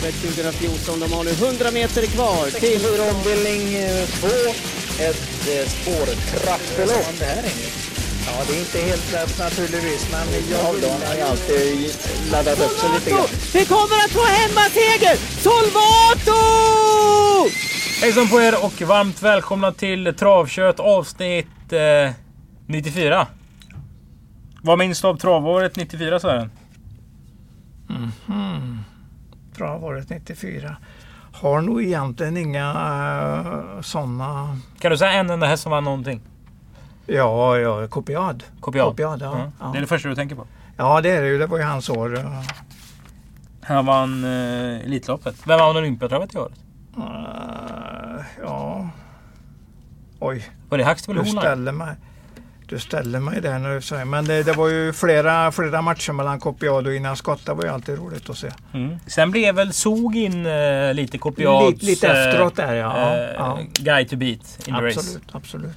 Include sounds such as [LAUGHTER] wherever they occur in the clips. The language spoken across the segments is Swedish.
Travet 2014. De har nu 100 meter kvar till... ombildning 2. Ett eh, spårtrappelopp. Ja, det är inte helt lätt naturligtvis, men jag då, har ju alltid laddat upp sig lite grann. Vi kommer att få hemmaseger! Solvato! Hejsan på er och varmt välkomna till Travkött avsnitt eh, 94. Vad minns du av travåret 94 Sören? Travåret 94. Har nog egentligen inga uh, sådana... Kan du säga en enda häst som vann någonting? Ja, ja, kopiad. Kopiad? Kopiad, ja. Ja, ja. Det är det första du tänker på? ja, det är det ju. Det var ju hans år. uh, Han vann eh, Elitloppet. Vem vann Olympiatravet i år? uh, ja. Oj, Var det Huxtable mig. Du ställer mig där säger. Men det, det var ju flera, flera matcher mellan kopiad och innan skott. Det var ju alltid roligt att se. Mm. Sen blev väl Zug in eh, lite Kopiads... Lite, lite efteråt där ja. eh, ja. Guy to beat in the race. Absolut, absolut.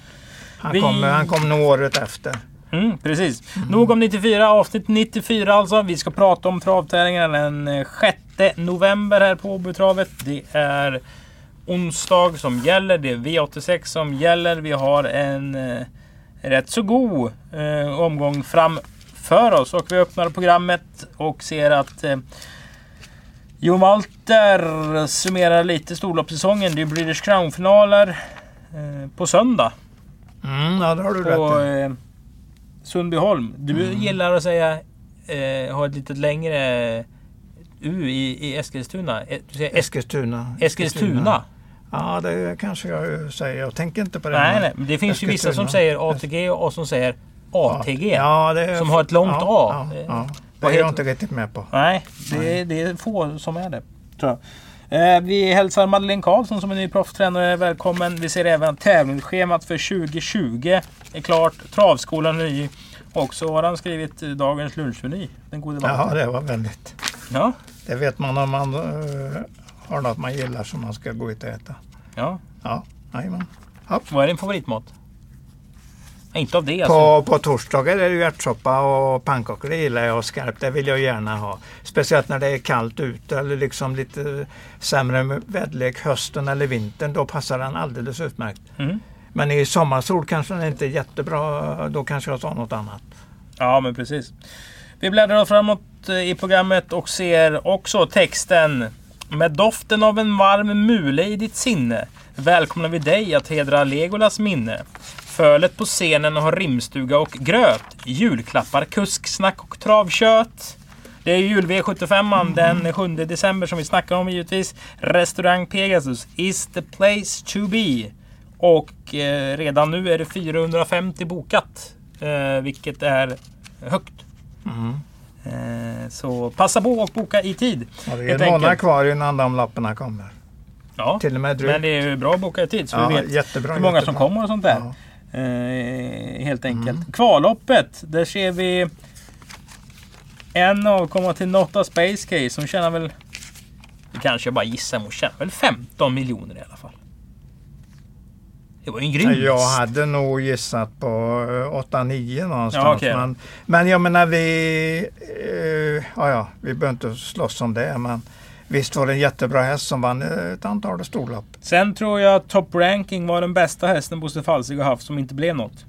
Han, Vi- kom, han kom nog året efter. Mm, precis. Nog om 94. Avsnitt 94 alltså. Vi ska prata om travtävlingar den eh, 6 november här på Åbytravet. Det är onsdag som gäller. Det är V86 som gäller. Vi har en eh, rätt så god eh, omgång framför oss. Och vi öppnar programmet och ser att eh, Jo Walter summerar lite storloppssäsongen. Det är British Crown-finaler eh, på söndag Mm, ja, det har du på rätt eh, Sundbyholm. Du Mm. gillar att säga eh, ha ett lite längre U i, i Eskilstuna. Eh, Du säger Esk Eskilstuna. Eskilstuna. Ja, det kanske jag säger. Jag tänker inte på det. Nej, nej. Det finns ju vissa som säger ATG och som säger ATG. Ja, är, Som har ett långt ja, A. Ja, ja. vad Det är jag heter- inte riktigt med på. Nej, det, det är få som är det. Tror jag. Eh, Vi hälsar Madeleine Karlsson som är ny proffstränare välkommen. Vi ser även tävlingsschemat för 2020 är klart. Travskolan är ny. Och så har han skrivit eh, dagens lunchmeny. Den gode Walter. det var väldigt. Ja, Det vet man om man eh, har något man gillar som man ska gå ut och äta. ja. Ja, jajamän. Vad är din favoritmat? Inte av det alltså. På, på torsdagar är det ju ärtsoppa och pannkakor. Det gillar jag skarpt. Det vill jag gärna ha. Speciellt när det är kallt ute eller liksom lite sämre väderlek hösten eller vintern. Då passar den alldeles utmärkt. Mm. Men i sommarsol kanske den inte är jättebra. Då kanske jag tar något annat. Ja, men precis. Vi bläddrar framåt eh, i programmet och ser också texten. Med doften av en varm mule i ditt sinne välkomnar vi dig att hedra Legolas minne. Fölet på scenen har rimstuga och gröt. Julklappar, kusksnack och travkött. Det är jul V75 den 7 december som vi snackar om givetvis. Restaurang Pegasus is the place to be. Och eh, redan nu är det 450 bokat. Eh, vilket är högt. Mm. Eh, så passa på och boka i tid. Och det är en månad kvar innan de lapparna kommer. Ja, Till och med drygt. men det är ju bra att boka i tid så Ja, vi vet jättebra, hur många som jättebra. kommer och sånt där. Ja. Eh, helt enkelt. Kvalloppet, där ser vi en avkomma till Notta Space Case som tjänar väl, kanske jag bara gissar, men hon tjänar väl 15 miljoner i alla fall. Det var en grym Jag hade nog gissat på eh, 8-9 någonstans. Ja, okej. men, men jag menar vi... Eh, ja, ja, vi behöver inte slåss om det. Men visst var det en jättebra häst som vann ett antal storlopp. Sen tror jag att Top Ranking var den bästa hästen Bosse Falsig har haft som inte blev något.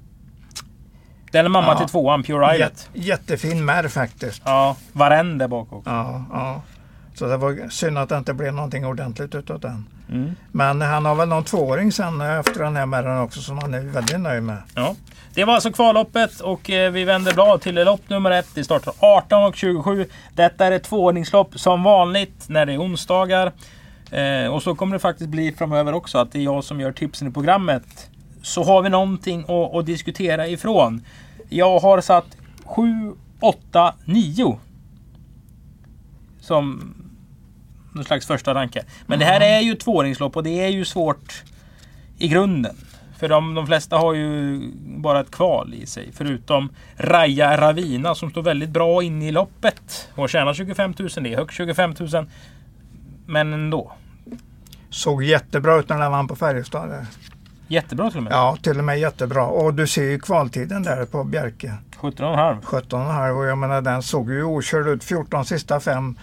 Den är mamma Ja. till tvåan, Pure Islet. Jät, jättefin märr faktiskt. Ja, Varenne där bak också. Ja, ja. Så det var synd att det inte blev någonting ordentligt utav den. Mm. Men han har väl någon tvååring sen eh, efter den här märren också som han är väldigt nöjd med. Ja. Det var alltså kvalloppet och eh, vi vänder blad till lopp nummer ett. Det startar 18.27. Detta är ett tvåordningslopp som vanligt när det är onsdagar. Eh, och så kommer det faktiskt bli framöver också att det är jag som gör tipsen i programmet. Så har vi någonting att, att diskutera ifrån. Jag har satt 7, 8, 9. Som någon slags första ranke. Men det här är ju ett tvååringslopp och det är ju svårt i grunden. För de, de flesta har ju bara ett kval i sig. Förutom Raja Ravina som står väldigt bra inne i loppet. Och tjänar 25 000. Det är högst 25 000. Men ändå. Såg jättebra ut när han vann på Färjestad. Jättebra till och med. Ja, till och med jättebra. Och du ser ju kvaltiden där på Bjerke. 17,5. 17,5 och jag menar den såg ju okörd ut 14 sista fem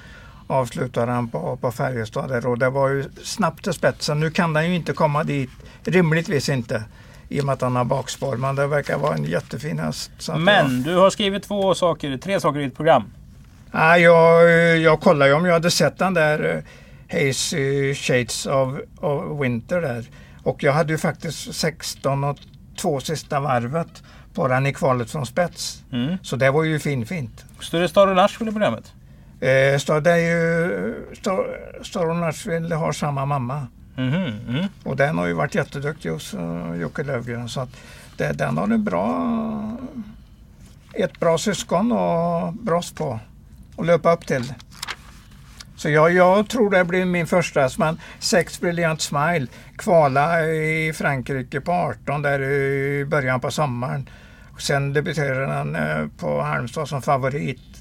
avslutade han på, på Färjestad och det var ju snabbt till spetsen. Nu kan han ju inte komma dit, rimligtvis inte i och med att han har bakspår. Men det verkar vara en jättefin häst. Men du har skrivit två saker, tre saker i ditt program. Ja, jag, jag kollade ju om jag hade sett den där eh, Hazy Shades of, of Winter där. Och jag hade ju faktiskt 16 och två sista varvet på den i kvalet från spets. Mm. Så det var ju fin, fint. Står det Star Nashville i programmet? Eh, är ju, och Nashville har samma mamma. Mhm, mm. Och den har ju varit jätteduktig hos uh, Jocke Löfgren. Så att det, den har en bra, ett bra syskon och brons på att löpa upp till. Så jag, jag tror det blir min första men sex Brilliant Smile kvala i Frankrike på 18 där i början på sommaren. Sen debuterade den eh, på Halmstad som favorit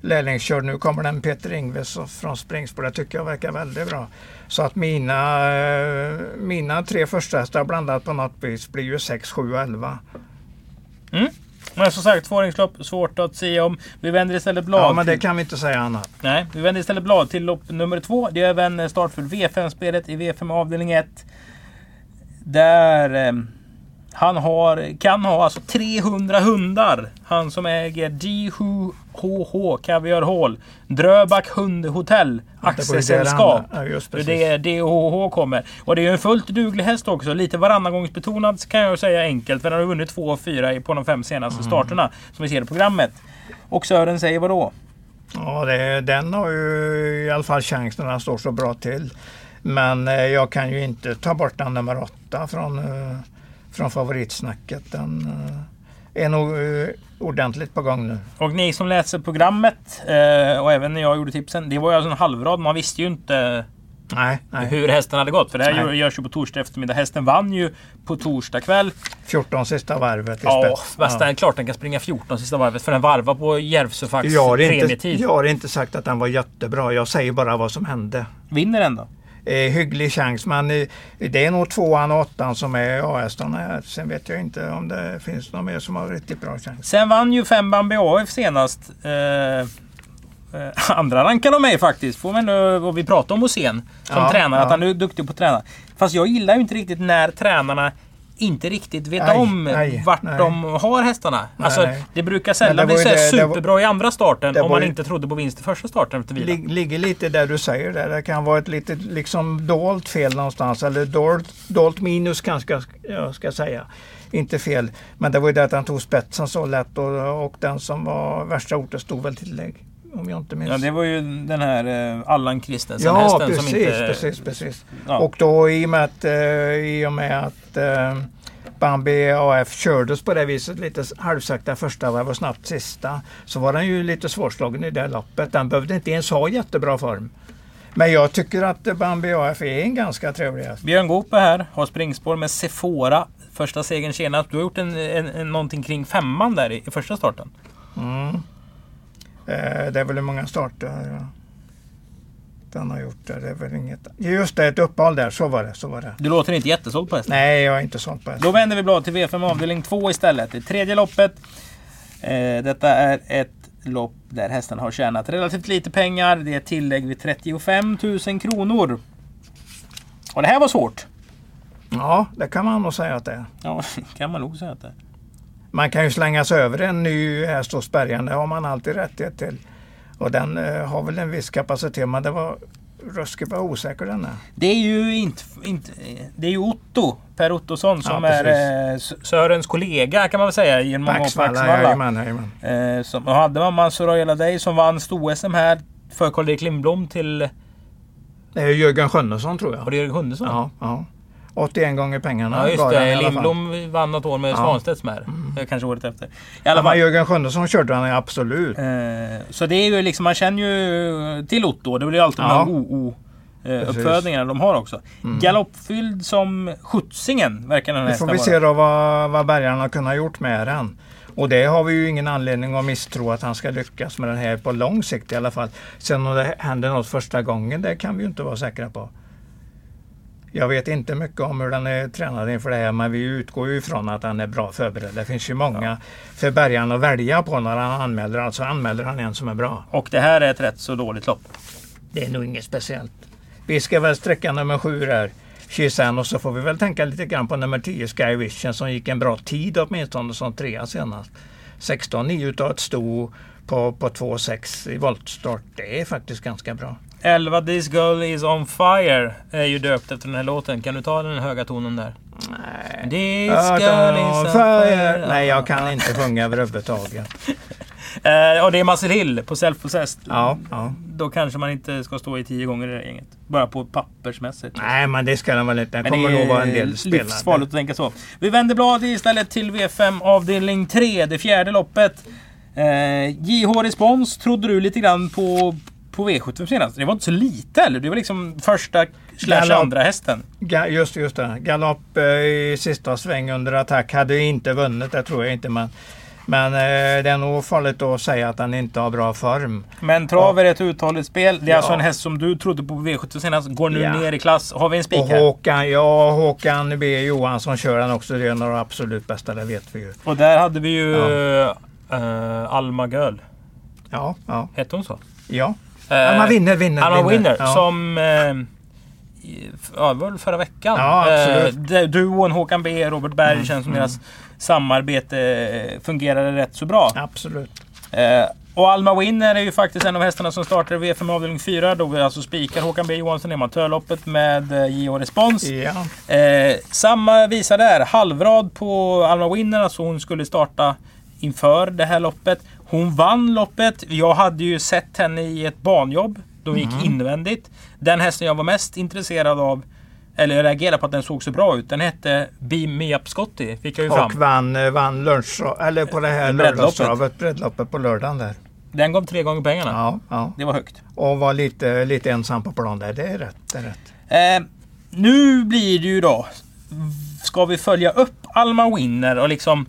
lärlingskörd. Nu kommer den Peter Ingves från Springspår. Det tycker jag verkar väldigt bra. Så att mina, eh, mina tre första hästar blandat på något vis blir ju 6, 7 och 11. Men som sagt, tvååringslopp svårt att säga om. Vi vänder istället blad. Ja, men det kan vi inte säga annat. Nej, vi vänder istället blad till lopp nummer två. Det är även eh, start för V5-spelet i V5 avdelning 1. Där eh, han har, kan ha alltså 300 hundar. Han som äger G7 HH Kaviarhål, Dröback Hundhotell Aktiesällskap. Ja, det är DHH kommer. Och det är ju en fullt duglig häst också. Lite varannangångsbetonad kan jag säga enkelt. För den har vunnit två och fyra på de fem senaste mm. starterna. Som vi ser i programmet. Och Sören säger vadå? Ja, det, den har ju i alla fall chans när den står så bra till. Men eh, jag kan ju inte ta bort den nummer åtta från, eh, från favoritsnacket. Den, eh, är nog eh, ordentligt på gång nu. Och ni som läser programmet eh, och även när jag gjorde tipsen. Det var ju alltså en halvrad. Man visste ju inte Nej, nej. hur hästen hade gått. För det här Nej. görs ju på torsdag eftermiddag. Hästen vann ju på torsdag kväll. 14 sista varvet i Ja, spets. det är klart den kan springa 14 sista varvet. För den varvar på Järvsöfax premietid. jag har inte sagt att den var jättebra. Jag säger bara vad som hände. Vinner den då? Eh, hygglig chans men eh, det är nog tvåan och åttan som är A-hästarna här. Sen vet jag inte om det finns någon mer som har riktigt bra chans. Sen vann ju fem Bambi AF senast. Eh, eh, [LAUGHS] andra rankade de mig faktiskt. Får man nu vad vi pratar om Hosén som Ja, tränare. Att ja. han är duktig på att träna. Fast jag gillar ju inte riktigt när tränarna inte riktigt vet Nej, om nej, vart nej. de har hästarna. Alltså, det brukar sällan bli så det var- superbra i andra starten om man ju- inte trodde på vinst i första starten efter vila. Lig, ligger lite där du säger där. Det kan vara ett litet liksom dolt fel någonstans. Eller dolt, dolt minus kanske jag ska säga. Inte fel. Men det var ju det att han tog spetsen så lätt och, och den som var värsta orten stod väl tillägg. Om jag inte minns. Ja, det var ju den här eh, Allan Ja, Christensen-hästen precis, som inte... precis, precis. Ja. Och då i och med att, eh, i och med att eh, Bambi AF kördes på det viset lite halvsakta första varv och snabbt sista så var den ju lite svårslagen i det loppet. Den behövde inte ens ha jättebra form. Men jag tycker att Bambi AF är en ganska trevlig häst. Björn Goop är här, har springspår med Sephora. Första segern senast. Du har gjort en, en, en, någonting kring femman där i, i första starten. Mm. Eh, det är väl hur många starter den har gjort. Det. det är väl inget. Just det, ett uppehåll där. Så var det. Så var det. Du låter inte jättesåld på hästen. Nej, jag är inte såld på häst. Då vänder vi blad till V5 avdelning 2 istället. Det tredje loppet. Eh, detta är ett lopp där hästen har tjänat relativt lite pengar. Det är tillägg vid 35 000 kronor. Och det här var svårt. Ja, det kan man nog säga att det är. Ja, [LAUGHS] kan man nog säga att det är. Man kan ju slänga sig över en ny häst hos Bergan. Det har man alltid rättighet till. Och den eh, har väl en viss kapacitet men det var ruskigt vad osäker den är. Det är ju inte, inte... Det är ju Otto, Per Ottosson, som Ja, är eh, Sörens kollega kan man väl säga genom många år. Eh, som, hade man Mansour Ayala Day som vann sto-SM här för Karl-Erik Lindblom till... Det är Jörgen Sjunnesson tror Var jag. det Jörgen Sjunnesson? Ja, ja. 81 gånger pengarna Ja just det. Lindblom vann något år med Ja. Svanstedts med. Eh, Kanske året efter. I alla fall. Jörgen Sjunnesson körde han absolut. Eh, så det är ju liksom, man känner ju till Otto. Det blir ju alltid Ja. de OO eh, uppfödningarna de har också. Galoppfylld som skjutsingen verkar den här Nu får vi vara. se då vad, vad har kunnat gjort med den. Och det har vi ju ingen anledning att misstro att han ska lyckas med den här på lång sikt i alla fall. Sen om det händer något första gången, det kan vi ju inte vara säkra på. Jag vet inte mycket om hur den är tränad inför det här men vi utgår ju ifrån att han är bra förberedd. Det finns ju många för Bergan att välja på när han anmäler. Alltså anmäler han en som är bra. Och det här är ett rätt så dåligt lopp. det är nog inget speciellt. Vi ska väl sträcka nummer sju där. Chisan och så får vi väl tänka lite grann på nummer 10 Sky Vision som gick en bra tid åtminstone som trea senast. 16-9 utav ett sto på, på 2,6 i voltstart. Det är faktiskt ganska bra. 11 This Girl Is On Fire är ju döpt efter den här låten. Kan du ta den höga tonen där? Nej. This girl is on fire. Nej, jag kan [LAUGHS] inte sjunga överhuvudtaget. Eh, och det är Muscle Hill på Self-Possessed. Ja, ja. Då kanske man inte ska stå i tio gånger i det gänget. Bara på pappersmässigt. Nej, men det ska den väl inte. Den kommer nog vara en del spelare. livsfarligt att tänka så. Vi vänder blad istället till V5 avdelning 3, det fjärde loppet. Eh, JH Respons trodde du lite grann på, på V75 senast. Det var inte så lite eller? Det var liksom första slash andra hästen. Ga- Just, just det. Galopp eh, i sista sväng under attack. Hade inte vunnit, det tror jag inte. Men, men eh, det är nog farligt att säga att han inte har bra form. Men trav är ett uthålligt spel. Det är Ja. alltså en häst som du trodde på på V75 senast. Går nu Ja. ner i klass. Har vi en spik här? Håkan, ja, Håkan B Johansson kör han också. Det är en av de absolut bästa, det vet vi ju. Och där hade vi ju eh, Alma Göl. Ja, ja, Hette hon så? ja. Eh, Alma vinner, vinner, Alma Winner. Ja. Som... Eh, ja, det var väl förra veckan. Ja, absolut. Eh, duon Håkan B, Robert Berg Mm, känns som mm. deras samarbete fungerade rätt så bra. Absolut. Och Alma Winner är ju faktiskt en av hästarna som startar i V5 avdelning 4. Då vi alltså spikar Håkan B Johansson i amatörloppet med JH Respons. Ja. Eh, samma visa där. Halvrad på Alma Winner. Alltså hon skulle starta inför det här loppet. Hon vann loppet. Jag hade ju sett henne i ett banjobb. De gick Mhm. invändigt. Den hästen jag var mest intresserad av, eller jag reagerade på att den såg så bra ut. Den hette Beam Me Up Scotty. Fick jag ju fram. Och vann, eh, vann lunch, eller på det här [LAUGHS] Breddloppet. lördagstravet, breddloppet på lördagen där. Den gav tre gånger pengarna. Ja, ja. Det var högt. Och var lite, lite ensam på plan där. Det är rätt. Det är rätt. Eh, nu blir det ju då... Ska vi följa upp Alma Winner och liksom...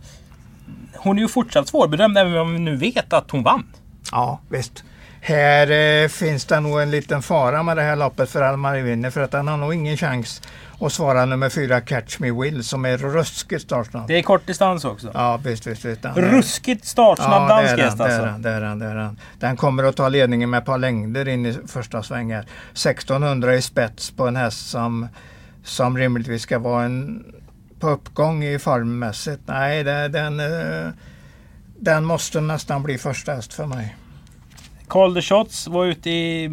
Hon är ju fortsatt svårbedömd även om vi nu vet att hon vann. Ja, visst. Här eh, finns det nog en liten fara med det här loppet för Almar vinner för att han har nog ingen chans att svara nummer fyra Catch Me Will som är ruskigt startsnabb. Det är kort distans också. Ja, visst, visst. visst. Han Ruskigt startsnabb Ja, dansk häst alltså. han, det är han, det är han. Den kommer att ta ledningen med ett par längder in i första svängen. 1600 i spets på en häst som, som rimligtvis ska vara en på uppgång i formmässigt. Nej, det, den, eh, den måste nästan bli första häst för mig. Call the Shots var ute i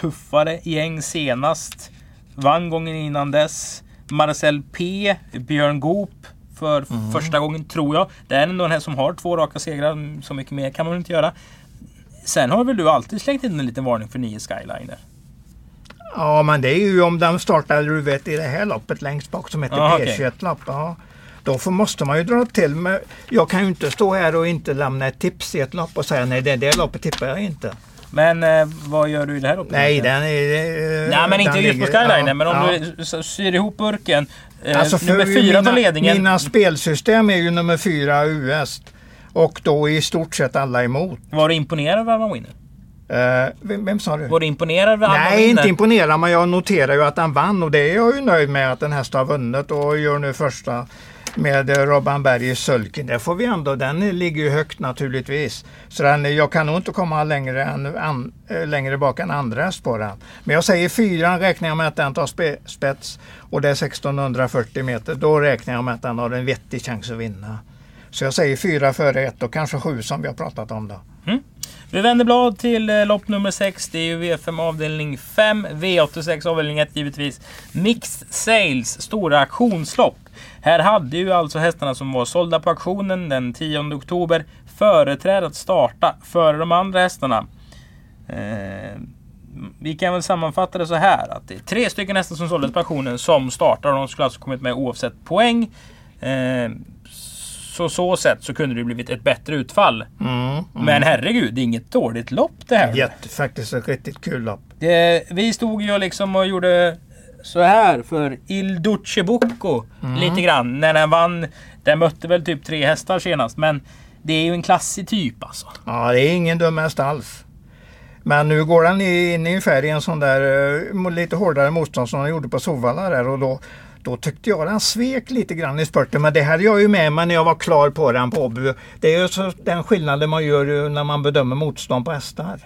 tuffare gäng senast. Vann gången innan dess. Marcel P. Björn Goop för Mm. första gången tror jag. Det är ändå en här som har två raka segrar. Så mycket mer kan man inte göra. Sen har väl du alltid slängt in en liten varning för nio Skyliner? Ja, men det är ju om de startar du vet, i det här loppet längst bak som heter okej. P21-lopp. Ja. Då får, måste man ju dra till med. Jag kan ju inte stå här och inte lämna ett tips i ett lopp och säga nej, det, det loppet tippar jag inte. Men eh, vad gör du i det här loppet? Nej, den är... eh, Nej men inte den just på Skyliner. ja, men om ja. du syr ihop burken. Eh, Alltså nummer fyra mina, tar ledningen. Mina spelsystem är ju nummer fyra US. Och då i stort sett alla emot. Var du imponerad av Alma Winner? Eh, vem, vem sa du? Var du imponerad Nej, Winner? inte imponerad, men jag noterar ju att han vann och det är jag ju nöjd med att den häst har vunnit och gör nu första med eh, Robban Berg i sulken. Det får vi ändå, den ligger ju högt naturligtvis. Så den, jag kan nog inte komma längre, än, an, eh, längre bak än andra häst på den. Men jag säger fyran räknar jag med att den tar spe, spets och det är 1640 meter. Då räknar jag med att den har en vettig chans att vinna. Så jag säger fyra före ett och kanske sju som vi har pratat om då. Mm. Vi vänder blad till eh, lopp nummer 6. Det är ju V5 avdelning 5. V86 avdelning 1 givetvis. Mixed Sales stora auktionslopp. Här hade ju alltså hästarna som var sålda på auktionen den 10 oktober företräde att starta före de andra hästarna. Eh, vi kan väl sammanfatta det så här att det är tre stycken hästar som såldes på auktionen som startar och de skulle alltså kommit med oavsett poäng. Eh, så så sätt så kunde det blivit ett bättre utfall. Mm, Men herregud, det är inget dåligt lopp det här. Jätte, faktiskt ett riktigt kul lopp. Det, vi stod ju liksom och gjorde så här för Il Duce Bucco lite grann. När den vann. Den mötte väl typ tre hästar senast. Men det är ju en klassig typ alltså. Ja, det är ingen dum häst alls. Men nu går han i- in ungefär i en sån där eh, lite hårdare motstånd som han gjorde på Sovalla där och då, då tyckte jag den svek lite grann i spurten. Men det hade jag ju med mig när jag var klar på den på Åby. Det är ju så den skillnaden man gör när man bedömer motstånd på hästar.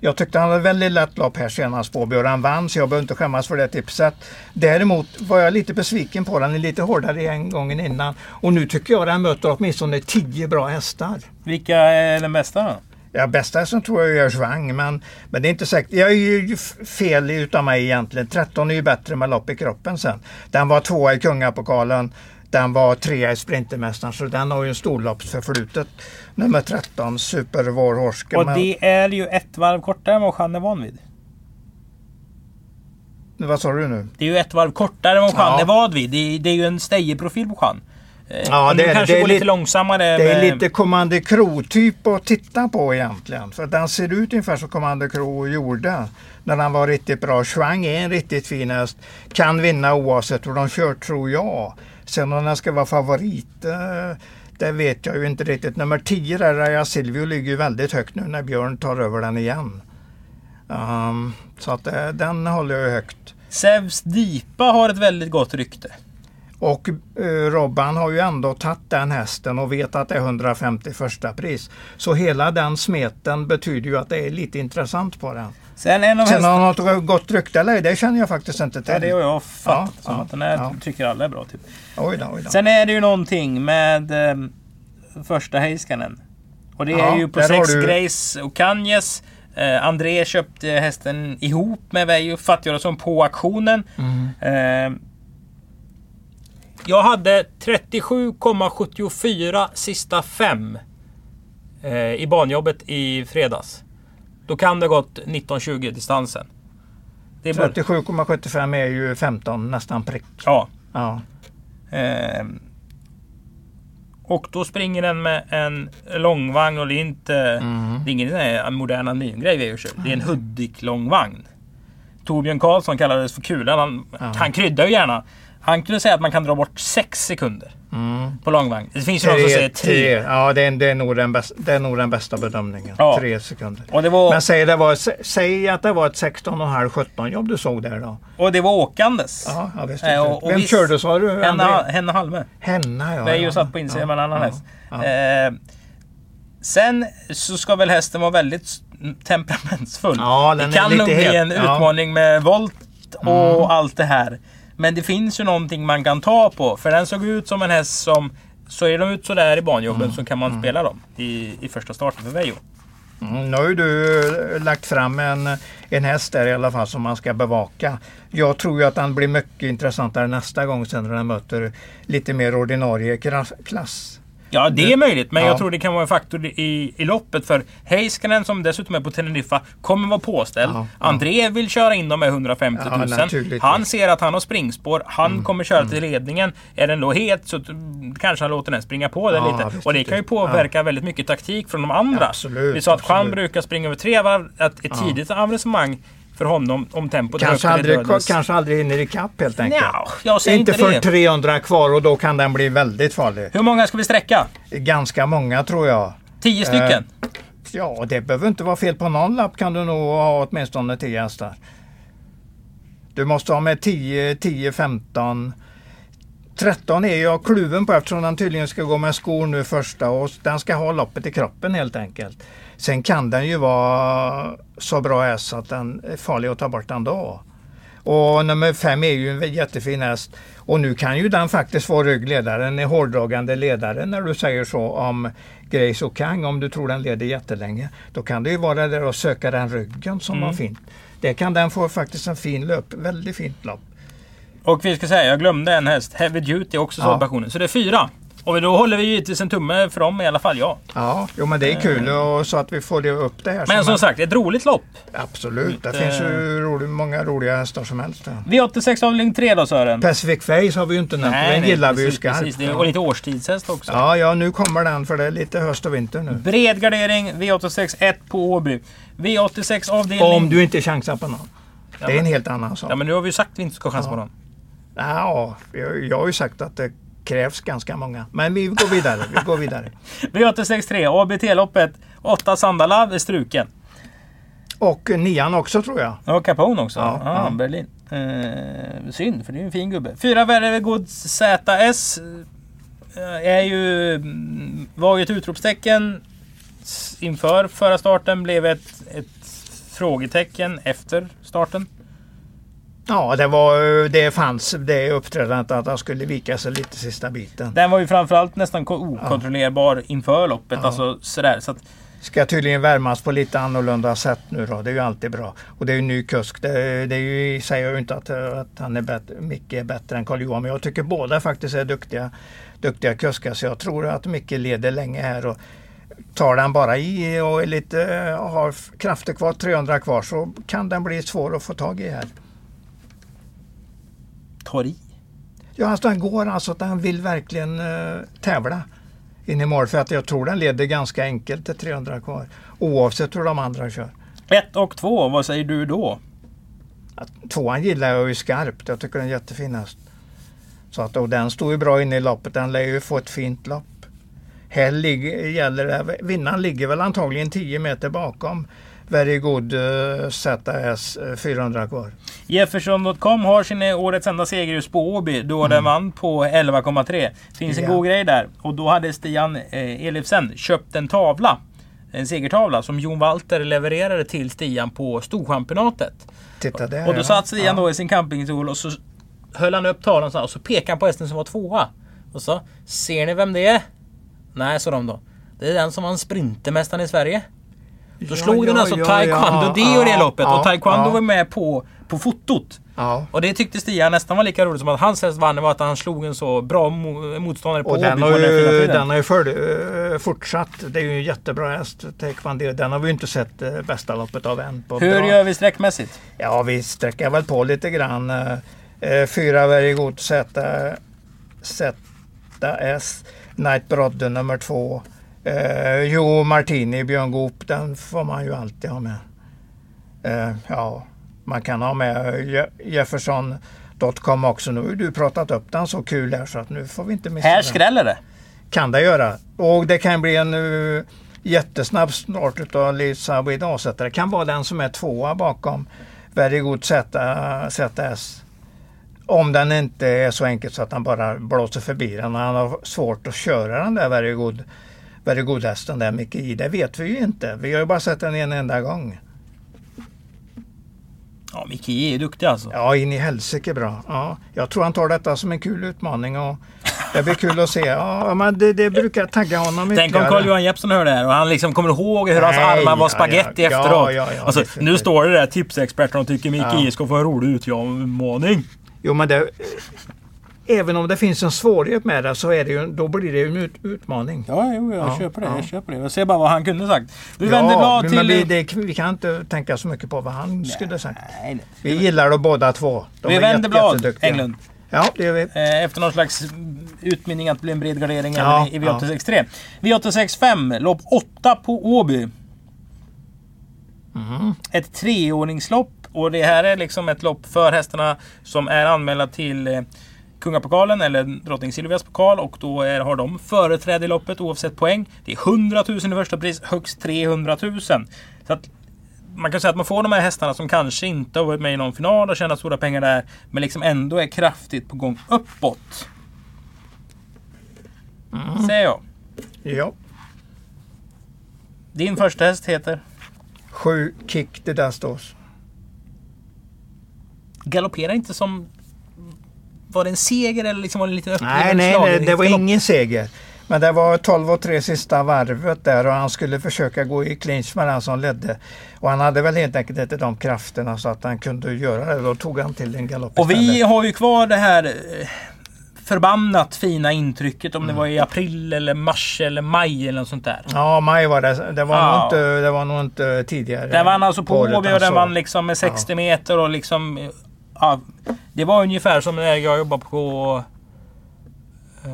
Jag tyckte han hade väldigt lätt lopp här senast på och Han vann så jag behöver inte skämmas för det tipset. Däremot var jag lite besviken på den, lite hårdare en gången innan. Och nu tycker jag den möter åtminstone tio bra hästar. Vilka är den bästa då? Ja, bästa som tror jag är Schwang, men, men det är inte säkert. Jag är ju fel utav mig egentligen. 13 är ju bättre med lopp i kroppen sen. Den var tvåa i Kungapokalen. Den var trea i Sprintermästaren så den har ju en storloppsförflutet. Nummer 13, Super Warhorske. Och det är ju ett varv kortare än vad Jeanne är van vid. Vad sa du nu? Det är ju ett varv kortare än vad Jeanne ja. är van vid. Det är, det är ju en stejerprofil på Jeanne. Eh, ja, det, kanske det går lite långsammare. Det är lite Commander Kro-typ att titta på egentligen. För den ser ut ungefär som Commander Kro gjorde när han var riktigt bra. Schwang är en riktigt fin häst. Kan vinna oavsett hur de kör tror jag. Sen om den ska vara favorit, eh, det vet jag ju inte riktigt. Nummer 10 där, Raja Silvio, ligger ju väldigt högt nu när Björn tar över den igen. Um, så att eh, den håller jag högt. Zeus Dipa har ett väldigt gott rykte. Och eh, Robban har ju ändå tagit den hästen och vet att det är 150 första pris. Så hela den smeten betyder ju att det är lite intressant på den. Sen, en av Sen har något gott rykte eller det känner jag faktiskt inte till. Ja, det har jag fattat ja, som ja, att den här ja. tycker alla är bra. Typ. Oj då, oj då. Sen är det ju någonting med eh, första Heiskanen. Och det är ju på sex du... Grace och Kanjes. Eh, André köpte hästen ihop med Veijo Fattigrosson på auktionen. Mm. Eh, jag hade 37,74 sista fem eh, i banjobbet i fredags. Då kan det gått 19-20 distansen. 37,75 är ju 15 nästan prick. Ja. ja. Eh, och då springer den med en långvagn och det är inte... Mm. Det är ingen eh, modern anonyngrej vi kör. Det är en Hudik långvagn. Torbjörn Karlsson kallades för Kulan. Han, ja. han kryddar ju gärna. Han kunde säga att man kan dra bort 6 sekunder. Mm. På långvagn. Det finns ju någon som säger 3. Ja, det är, det, är nog den bästa, det är nog den bästa bedömningen. Ja. 3 sekunder. Och det var... Men säg, det var, säg att det var ett 16,5-17 jobb du såg där då. Och det var åkandes. Ja, ja visst. Äh, och, och Vem visst, körde sa du? Henna, Henna Halme. Henna ja. Vi är ju satt på insidan ja, med en annan häst. Ja. Eh, sen så ska väl hästen vara väldigt temperamentsfull. Ja, det kan nog bli en utmaning med volt och mm. allt det här. Men det finns ju någonting man kan ta på. För den såg ut som en häst som... Så är de ut sådär i banjobben mm. så kan man mm. spela dem i, i första starten för Veijo. Mm, nu har ju du eh, lagt fram en, en häst där i alla fall som man ska bevaka. Jag tror ju att den blir mycket intressantare nästa gång sen när den möter lite mer ordinarie klass. Ja, det är möjligt. Men ja. jag tror det kan vara en faktor i, i loppet. För Heiskanen som dessutom är på Teneriffa kommer vara påställd. Ja, ja. André vill köra in dem med 150 000. han ser att han har springspår. Han mm, kommer köra mm. till ledningen. Är den då het så kanske han låter den springa på den lite. Och det kan ju påverka väldigt mycket taktik från de andra. Absolut, Vi sa att Jean brukar springa över tre varv. Ett, ett tidigt avancemang för honom om tempot kanske aldrig, kanske aldrig hinner ikapp helt enkelt. Säger inte, inte för 300 kvar och då kan den bli väldigt farlig. Hur många ska vi sträcka? Ganska många tror jag. Tio stycken? Eh, ja, det behöver inte vara fel på någon lapp kan du nog ha åtminstone 10 hästar. Du måste ha med 10, 10, 15 13 är jag kluven på eftersom den tydligen ska gå med skor nu första och den ska ha loppet i kroppen helt enkelt. Sen kan den ju vara så bra häst att den är farlig att ta bort ändå. Och nummer fem är ju en jättefin häst. Och nu kan ju den faktiskt vara ryggledaren, en hårdragande ledare när du säger så om Grace och Kang. Om du tror den leder jättelänge. Då kan det ju vara där och söka den ryggen som mm. var fint. Det kan den få faktiskt en fin löp, väldigt fint lopp. Och vi ska säga, jag glömde en häst. Heavy Duty också ja. Så det är fyra. Och då håller vi givetvis en tumme för dem i alla fall, ja. Ja, jo, men det är kul och så att vi får det upp det här. Men som, sagt, ett roligt lopp. Absolut, det finns ju rolig, många roliga hästar som helst. Ja. V86 avdelning 3 då Sören? Pacific Face har vi ju inte nämnt, nej, den nej, gillar vi ju skarpt. Och lite årstidshäst också. Ja, ja, nu kommer den för det är lite höst och vinter nu. Bred gardering, V86 1 på Åby. V86 avdelning... Om du inte chansar på någon. Ja, det är en helt annan sak. Ja, men nu har vi ju sagt att vi inte ska chansa ja. på någon. Ja, jag har ju sagt att det krävs ganska många. Men vi går vidare. Vi går vidare. [LAUGHS] V863 ABT-loppet. 8 Sandala är struken. Och nian också tror jag. Ja, Capone också. Ja, ah, ja. Berlin. Eh, synd, för det är en fin gubbe. Fyra Värvegod ZS eh, är ju, var ju ett utropstecken inför förra starten. Blev ett, ett frågetecken efter starten? Ja, det, var, det fanns det uppträdandet att han skulle vika sig lite sista biten. Den var ju framförallt nästan ko- okontrollerbar inför loppet. Ja. Alltså sådär. Så att, Ska tydligen värmas på lite annorlunda sätt nu då. Det är ju alltid bra. Och det är ju ny kusk. Det, det är ju, säger jag ju inte att, att han är bättre, Micke är bättre än Karl Johan. Men jag tycker båda faktiskt är duktiga, duktiga kuskar. Så jag tror att Micke leder länge här. Och tar den bara i och är lite, har krafter kvar, 300 kvar, så kan den bli svår att få tag i här. Tar i. Ja, alltså den går alltså att den vill verkligen uh, tävla in i mål. För att jag tror den leder ganska enkelt till 300 kvar. Oavsett hur de andra kör. Ett och två, vad säger du då? Att, tvåan gillar jag ju skarpt. Jag tycker den är jättefinast. Så att, och den står ju bra inne i loppet. Den lär ju få ett fint lopp. Här ligger, gäller det, vinnaren ligger väl antagligen 10 meter bakom. Very good uh, ZS uh, 400 kvar. Jefferson.com har sin eh, årets enda seger just på Åby då den vann på 11,3. Finns en Mm. Ja. god grej där. Och då hade Stian eh, Elifsen köpt en tavla. En segertavla som Jon Walter levererade till Stian på Storchampionatet. Titta där Och då satt Stian ja. då i sin campingstol och så höll han upp tavlan så här, och så pekade han på hästen som var tvåa. Och så, ser ni vem det är? Nej, sa de då. Det är den som vann Sprintermästaren i Sverige. Då Ja, slog den ja, alltså ja, Taekwondo ja, det och det ja, loppet. ja, och Taekwondo ja. var med på, på fotot. Ja. Och det tyckte Stian nästan var lika roligt som att hans häst vann. Var att han slog en så bra mo- motståndare på Och den har den ju, den har ju för, eh, fortsatt. Det är ju en jättebra häst. Taekwondo. Den har vi ju inte sett eh, bästa loppet av än. På Hur bra. gör vi sträckmässigt? Ja, vi sträcker väl på lite grann. Eh, eh, Fyra Very Good Z, ZS. Night Brodde nummer två. Eh, jo Martini, Björn Goop, den får man ju alltid ha med. Eh, ja, man kan ha med Je- Jefferson.com också. Nu har du pratat upp den så kul här så att nu får vi inte missa Här skräller det. Kan det göra. Och det kan bli en uh, jättesnabb start utav Lisa Weed avsättare. kan vara den som är tvåa bakom Very Good ZS. Om den inte är så enkel så att han bara blåser förbi den. Han har svårt att köra den där Very Good, very good hästen där mycket i. Det vet vi ju inte. Vi har ju bara sett den en enda gång. Ja, Micke är duktig alltså. Ja, in i helsike bra. Ja, jag tror han tar detta som en kul utmaning och det blir kul att se. Ja, men det, det brukar tagga honom Tänk om ytterligare. Carl-Johan Jeppsson hör det här och han liksom kommer ihåg hur hans Nej, armar var ja, spaghetti ja, ja, efteråt. ja, ja, alltså, nu står det där tipsexperterna och tycker Micke Ja. Ska få en rolig utmaning. Jo, men det, även om det finns en svårighet med det så är det ju, då blir det ju en ut, utmaning. Ja, jo, jag Ja, köper det. ja. Jag köper det. Jag ser bara vad han kunde sagt. Vi vänder blad men till... vi, det, vi kan inte tänka så mycket på vad han skulle sagt. Nej, nej. Vi gillar dem båda två. De Vi är vänder blad. Englund. Ja, det gör vi. Eh, Efter någon slags utmynning att bli en bred gardering Ja, i V863. V865, lopp 8 på Åby. Mhm. Ett treordningslopp och det här är liksom ett lopp för hästarna som är anmälda till eh, Kungapokalen eller Drottning Silvias pokal och då är, har de företräde i loppet oavsett poäng. Det är 100 000 i första pris, högst 300 000. Så att man kan säga att man får de här hästarna som kanske inte har varit med i någon final och tjänat stora pengar där. Men liksom ändå är kraftigt på gång uppåt. Säger jag. Ja. Din första häst heter? Sju kick det där stås. Galopperar inte som... Var det en seger eller liksom var det en liten öppning? Nej, nej, nej, det var ingen seger. Men det var 12 och 3 sista varvet där och han skulle försöka gå i clinch med den som ledde. Och han hade väl helt enkelt inte de krafterna så att han kunde göra det. Då tog han till en galopp Och vi har ju kvar det här eh, förbannat fina intrycket om det var i april eller mars eller maj eller något sånt där. Ja, maj var det. Det var, Ja. nog, inte, det var nog inte tidigare. Den vann alltså på Åby och den såg. vann liksom med 60 meter och liksom... Ja, det var ungefär som när jag jobbade på... Eh,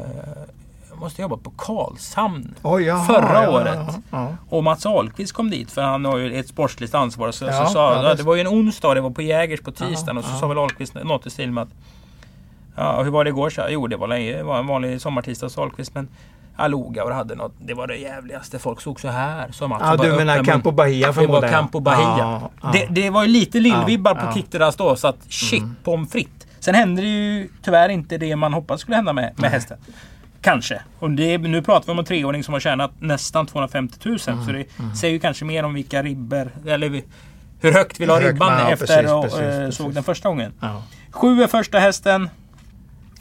jag måste jobba på Karlshamn. Oj, jaha, förra ja, året. Ja, ja. Och Mats Ahlqvist kom dit för han har ju ett sportsligt ansvar. Så, så sa, det- det var ju en onsdag, det var på Jägers på tisdagen och så sa väl Ahlqvist något i stil med att Ja, hur var det igår? Så, jo, det var, länge, det var en vanlig sommartisdag hos Ahlqvist men Aloga och det hade något. Det var det jävligaste. Folk såg så här. Sa Mats Ja, och du menar Campo. Bahia Det var. Campo Bahia. Ja, ja. Det, det var ju lite lillvibbar på ja. Kickteras då så att shit pommes frites. Sen hände det ju tyvärr inte det man hoppades skulle hända med, med hästen. Kanske. Och det, nu pratar vi om en treåring som har tjänat nästan 250 000. Mm, Så det säger ju kanske mer om vilka ribber eller vi- hur högt ha Högt, ribban efter precis, och precis, eh, precis. såg den första gången. Ja. Sju är första hästen.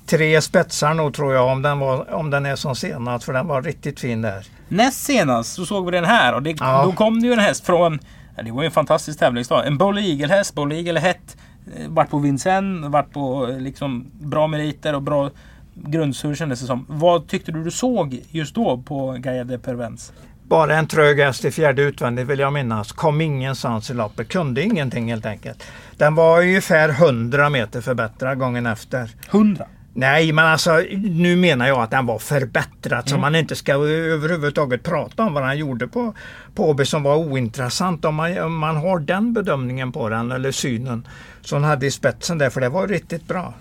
Tre spetsar nog tror jag om den, var, om den är som senast för den var riktigt fin där. Näst senast så såg vi den här och det, Ja. då kom det ju en häst från... Det var ju en fantastisk tävlingsdag. En Bolle Eagle-häst. Bolle Eagle hett. eh, Vart på Vincennes, vart på eh, liksom bra meriter och bra grundsurr kändes det som. Vad tyckte du du såg just då på Gaia de Pervens? Bara en trög häst i fjärde utvändigt vill jag minnas. Kom ingenstans i loppet. Kunde ingenting helt enkelt. Den var ungefär 100 meter förbättrad gången efter. 100. Nej, men alltså nu menar jag att den var förbättrad Mm. så man inte ska överhuvudtaget prata om vad han gjorde på, på Åby som var ointressant. Om man, om man har den bedömningen på den eller synen som han hade i spetsen där, för det var riktigt bra.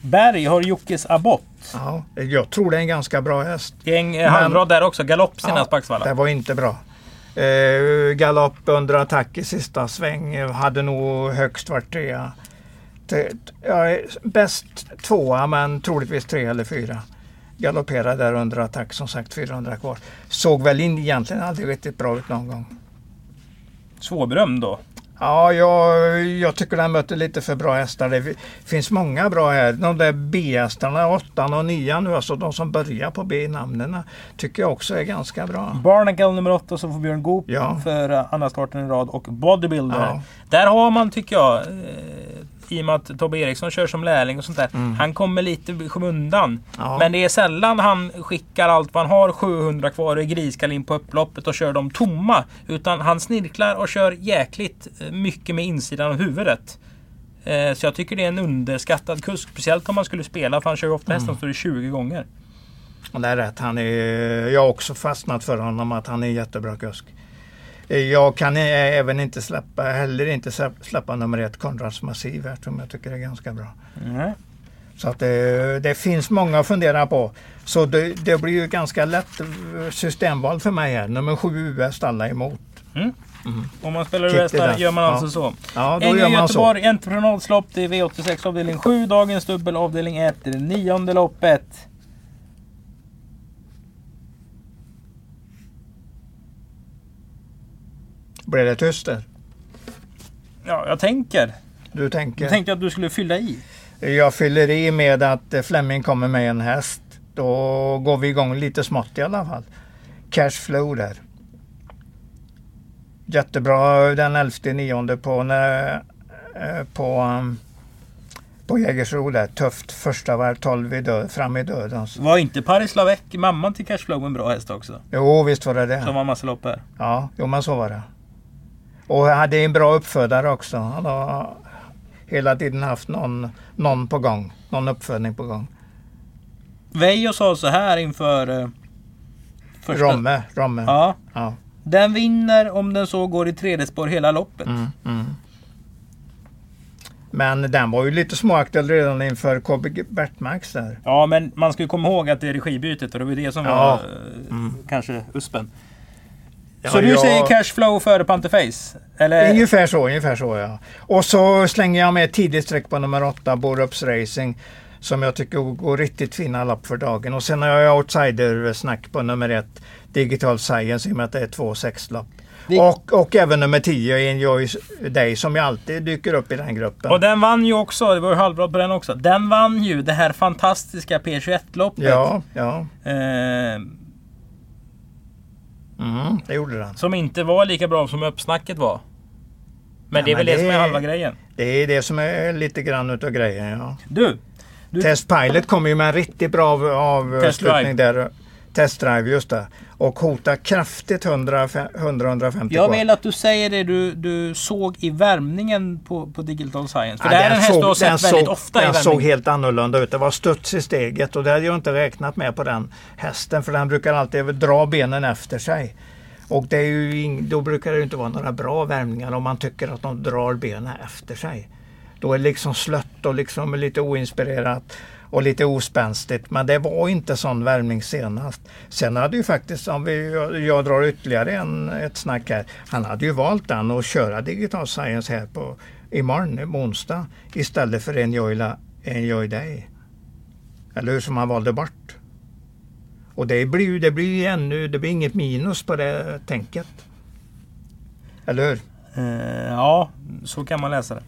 Berg har Jockes Abbott. Ja, jag tror det är en ganska bra häst. Gäng eh, halvrad där också. Galopp senast på det var inte bra. Eh, galopp under attack i sista sväng eh, hade nog högst varit trea. Te- Ja, bäst tvåa men troligtvis tre eller fyra. Galopperade där under attack som sagt 400 kvar. Såg väl in, egentligen aldrig riktigt bra ut någon gång. Svårberömd då. Ja, jag, jag tycker den möter lite för bra hästar. Det finns många bra här. De där B-hästarna, åttan och nian nu, alltså de som börjar på B i namnen, tycker jag också är ganska bra. Barnacle nummer 8 så får Björn Goop Ja. för eh, andra starten i rad och Bodybuilder. Ja. Där har man tycker jag, eh, i och med att Tobbe Eriksson kör som lärling och sånt där. Han kommer lite i skymundan. Mm. Ja. Men det är sällan han skickar allt vad han har 700 kvar i griskall in på upploppet och kör dem tomma. Utan han snirklar och kör jäkligt eh, mycket med insidan av huvudet. Eh, Så jag tycker det är en underskattad kusk. Speciellt om man skulle spela för han kör ofta Mm. hästen står det 20 gånger. Det är rätt. Han är, jag har också fastnat för honom att han är en jättebra kusk. Eh, Jag kan eh, även inte släppa, heller inte släppa, nummer ett, Konrads Massiv, här, som jag tycker är ganska bra. Mm. Så att det, det finns många att fundera på. Så det, det blir ju ganska lätt eh, systemval för mig här. Nummer sju US alla emot. Om man spelar US gör man Ja. alltså så. Ja, då gör man så. Göteborg, entreprenadslopp. Det är V86 avdelning 7. Dagens dubbel avdelning 1. Det är det nionde loppet. Blir det tyst där? Ja, jag tänker. Du tänker? Jag tänkte att du skulle fylla i. Jag fyller i med att eh, Flemming kommer med en häst. Då går vi igång lite smått i alla fall. Cashflow där. Jättebra den 11 nionde på, när, eh, på, um, på Jägersro där. Tufft första varv 12 i död, fram i döden. Var inte Paris Lavec, mamman till Cashflow, en bra häst också? Jo, visst var det det. Som var massa lopp här. Ja, jo men så var det. Och han hade en bra uppfödare också. Han har hela tiden haft någon, någon på gång. Någon uppfödning på gång. Veijo sa så här inför... Eh, första... Romme, Romme. Ja. Ja. Den vinner om den så går i tredje spår hela loppet. Mm, mm. Men den var ju lite småaktuell redan inför KB Bertmarks där. Ja, men man ska ju komma ihåg att det är regibytet och det var det som Ja. var eh, kanske uspen. Ja, så du jag- säger Cashflow före Panterface? Eller? Ungefär så, ungefär så ja. Och så slänger jag med ett tidigt streck på nummer åtta, Borups Racing. Som jag tycker går riktigt fina lopp för dagen. Och sen har jag outsider-snack på nummer ett, Digital Science, i och med att det är två sexlopp. Vi- Och, och även nummer 10, Enjoy Day, som ju alltid dyker upp i den gruppen. Och den vann ju också, det var ju halvbra på den också. Den vann ju det här fantastiska P21-loppet. Ja, ja. Eh, Mm, det gjorde den. som inte var lika bra som uppsnacket var. Men Ja, det är men väl det, det som är halva grejen. Det är det som är lite grann utav grejen, ja. Du, Du- Test Pilot kommer ju med en riktigt bra av, av där. Test Drive, just det. Och hotar kraftigt 100-150 jag vill att du säger det du, du såg i värmningen på, på Digital Science. För Ja, det här är den en häst du har den sett väldigt såg- ofta i Den värmning. såg helt annorlunda ut. Det var studs i steget och det hade jag inte räknat med på den hästen. För den brukar alltid dra benen efter sig. Och det är ju då brukar det inte vara några bra värmningar om man tycker att de drar benen efter sig. Då är det liksom slött och liksom lite oinspirerat och lite ospänstigt. Men det var inte sån värmning senast. Sen hade ju faktiskt, om vi, jag, drar ytterligare en, ett snack här. Han hade ju valt den att köra Digital Science här på imorgon, onsdag, istället för Enjoy, La, Enjoy Day. Eller hur, som han valde bort. Och det blir ju det blir ännu, det blir inget minus på det tänket. Eller hur? Eh, ja, så kan man läsa det.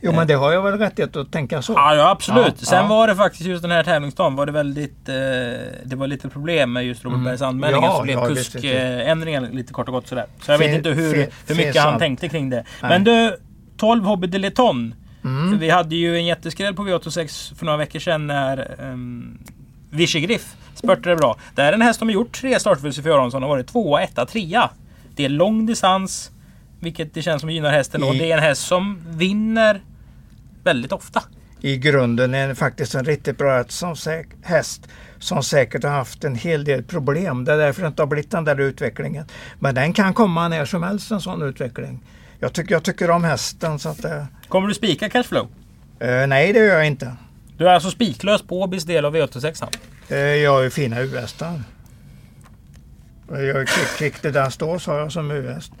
Jo men det har jag väl rättighet att tänka så. Ja, ja absolut. Ja, Sen ja. var det faktiskt just den här tävlingsdagen var det väldigt... Eh, det var lite problem med just Robert Mm. Bergs anmälningar. Ja, så blev ja, kuskändringar lite kort och gott sådär. Så jag vet Fin- inte hur, fin- hur mycket han tänkte kring det. Nej. Men du, 12 Hobby Deleton. Mm. Vi hade ju en jätteskräll på V86 för några veckor sedan när um, Vichy Griff spurtade bra. Det är en häst som har gjort tre starter för Aronsson och varit tvåa, etta, trea. Det är lång distans, vilket det känns som gynnar hästen. Och I- det är en häst som vinner väldigt ofta. I grunden är det faktiskt en riktigt bra som, säk- häst som säkert har haft en hel del problem. Det är därför det inte har blivit den där utvecklingen. Men den kan komma när som helst en sån utveckling. Jag tycker, jag tycker om hästen så att det, Kommer du spika Cashflow? eh, Nej det gör jag inte. Du är alltså spiklös på Åbys del av V86. Eh, jag har ju fina U-hästar. Jag har ju Kick, kick det där står har jag som U-häst.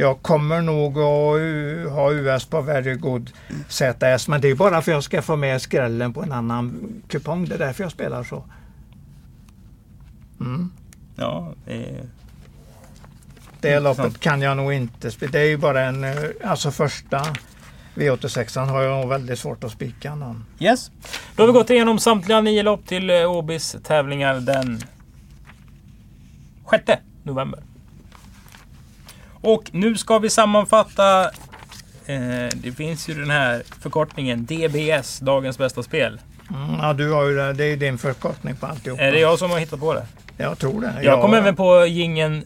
Jag kommer nog att ha US på Very Good ZS men det är bara för att jag ska få med skrällen på en annan kupong. Det är därför jag spelar så. Mm. Ja, det är... Det loppet kan jag nog inte spela. Det är ju bara en, eh, alltså första V86 har jag nog väldigt svårt att spika någon. Yes. Då har vi gått igenom samtliga nio lopp till eh, Åbys tävlingar den 6 november. Och nu ska vi sammanfatta. Eh, det finns ju den här förkortningen DBS, Dagens Bästa Spel. Mm, ja, du har ju det. Det är ju din förkortning på alltihop. Är det jag som har hittat på det? Jag tror det. Jag kom Ja. även på gingen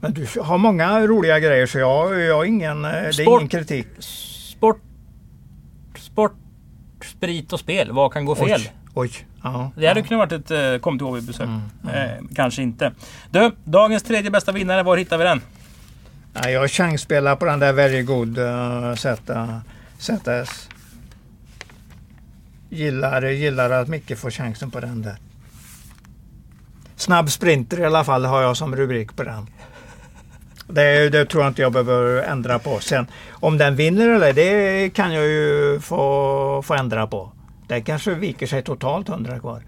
Men du har många roliga grejer så jag, jag har ingen, eh, det är Sport. ingen kritik. sport, sport, sprit och spel. Vad kan gå fel? Oj, oj. Ja, Det hade ja. kunnat varit ett eh, kom till Åby-besök. Mm, Eh, kanske inte. Du, dagens tredje bästa vinnare. Var hittar vi den? Ja, jag chansspelar på den där Very Good eh, uh, ZS. Gillar, gillar att Micke får chansen på den där. Snabb sprinter i alla fall har jag som rubrik på den. Det, det tror jag inte jag behöver ändra på. Sen om den vinner eller det kan jag ju få, få ändra på. Det kanske viker sig totalt 100 kvar.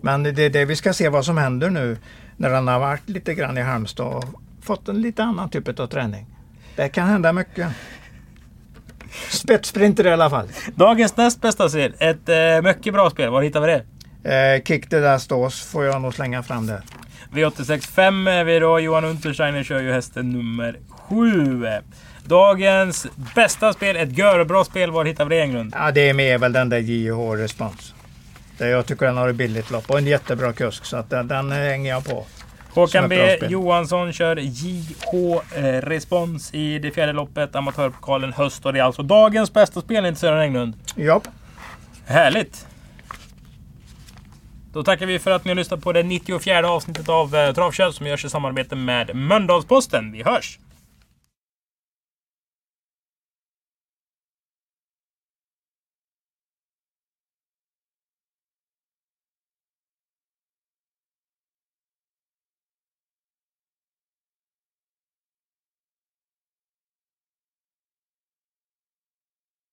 Men det är det vi ska se vad som händer nu när den har varit lite grann i Halmstad fått en lite annan typ av träning. Det kan hända mycket. Spetssprinter i alla fall. Dagens näst bästa spel. Ett eh, mycket bra spel. Var hittar vi det? Eh, kick det där stås får jag nog slänga fram där. V86 5 är vi då. Johan Untersteiner kör ju hästen nummer 7. Dagens bästa spel. Ett görbra spel. Var hittar vi det Englund? Ja, det är med väl den där JH Respons. Jag tycker den har ett billigt lopp och en jättebra kusk så att den, den hänger jag på. Håkan B. Johansson kör JH eh, Respons i det fjärde loppet. Amatörpokalen höst. Och det är alltså dagens bästa spel inte Sören Englund. Ja, Härligt! Då tackar vi för att ni har lyssnat på det 94 avsnittet av eh, Travkött som görs i samarbete med Mölndalsposten. Vi hörs!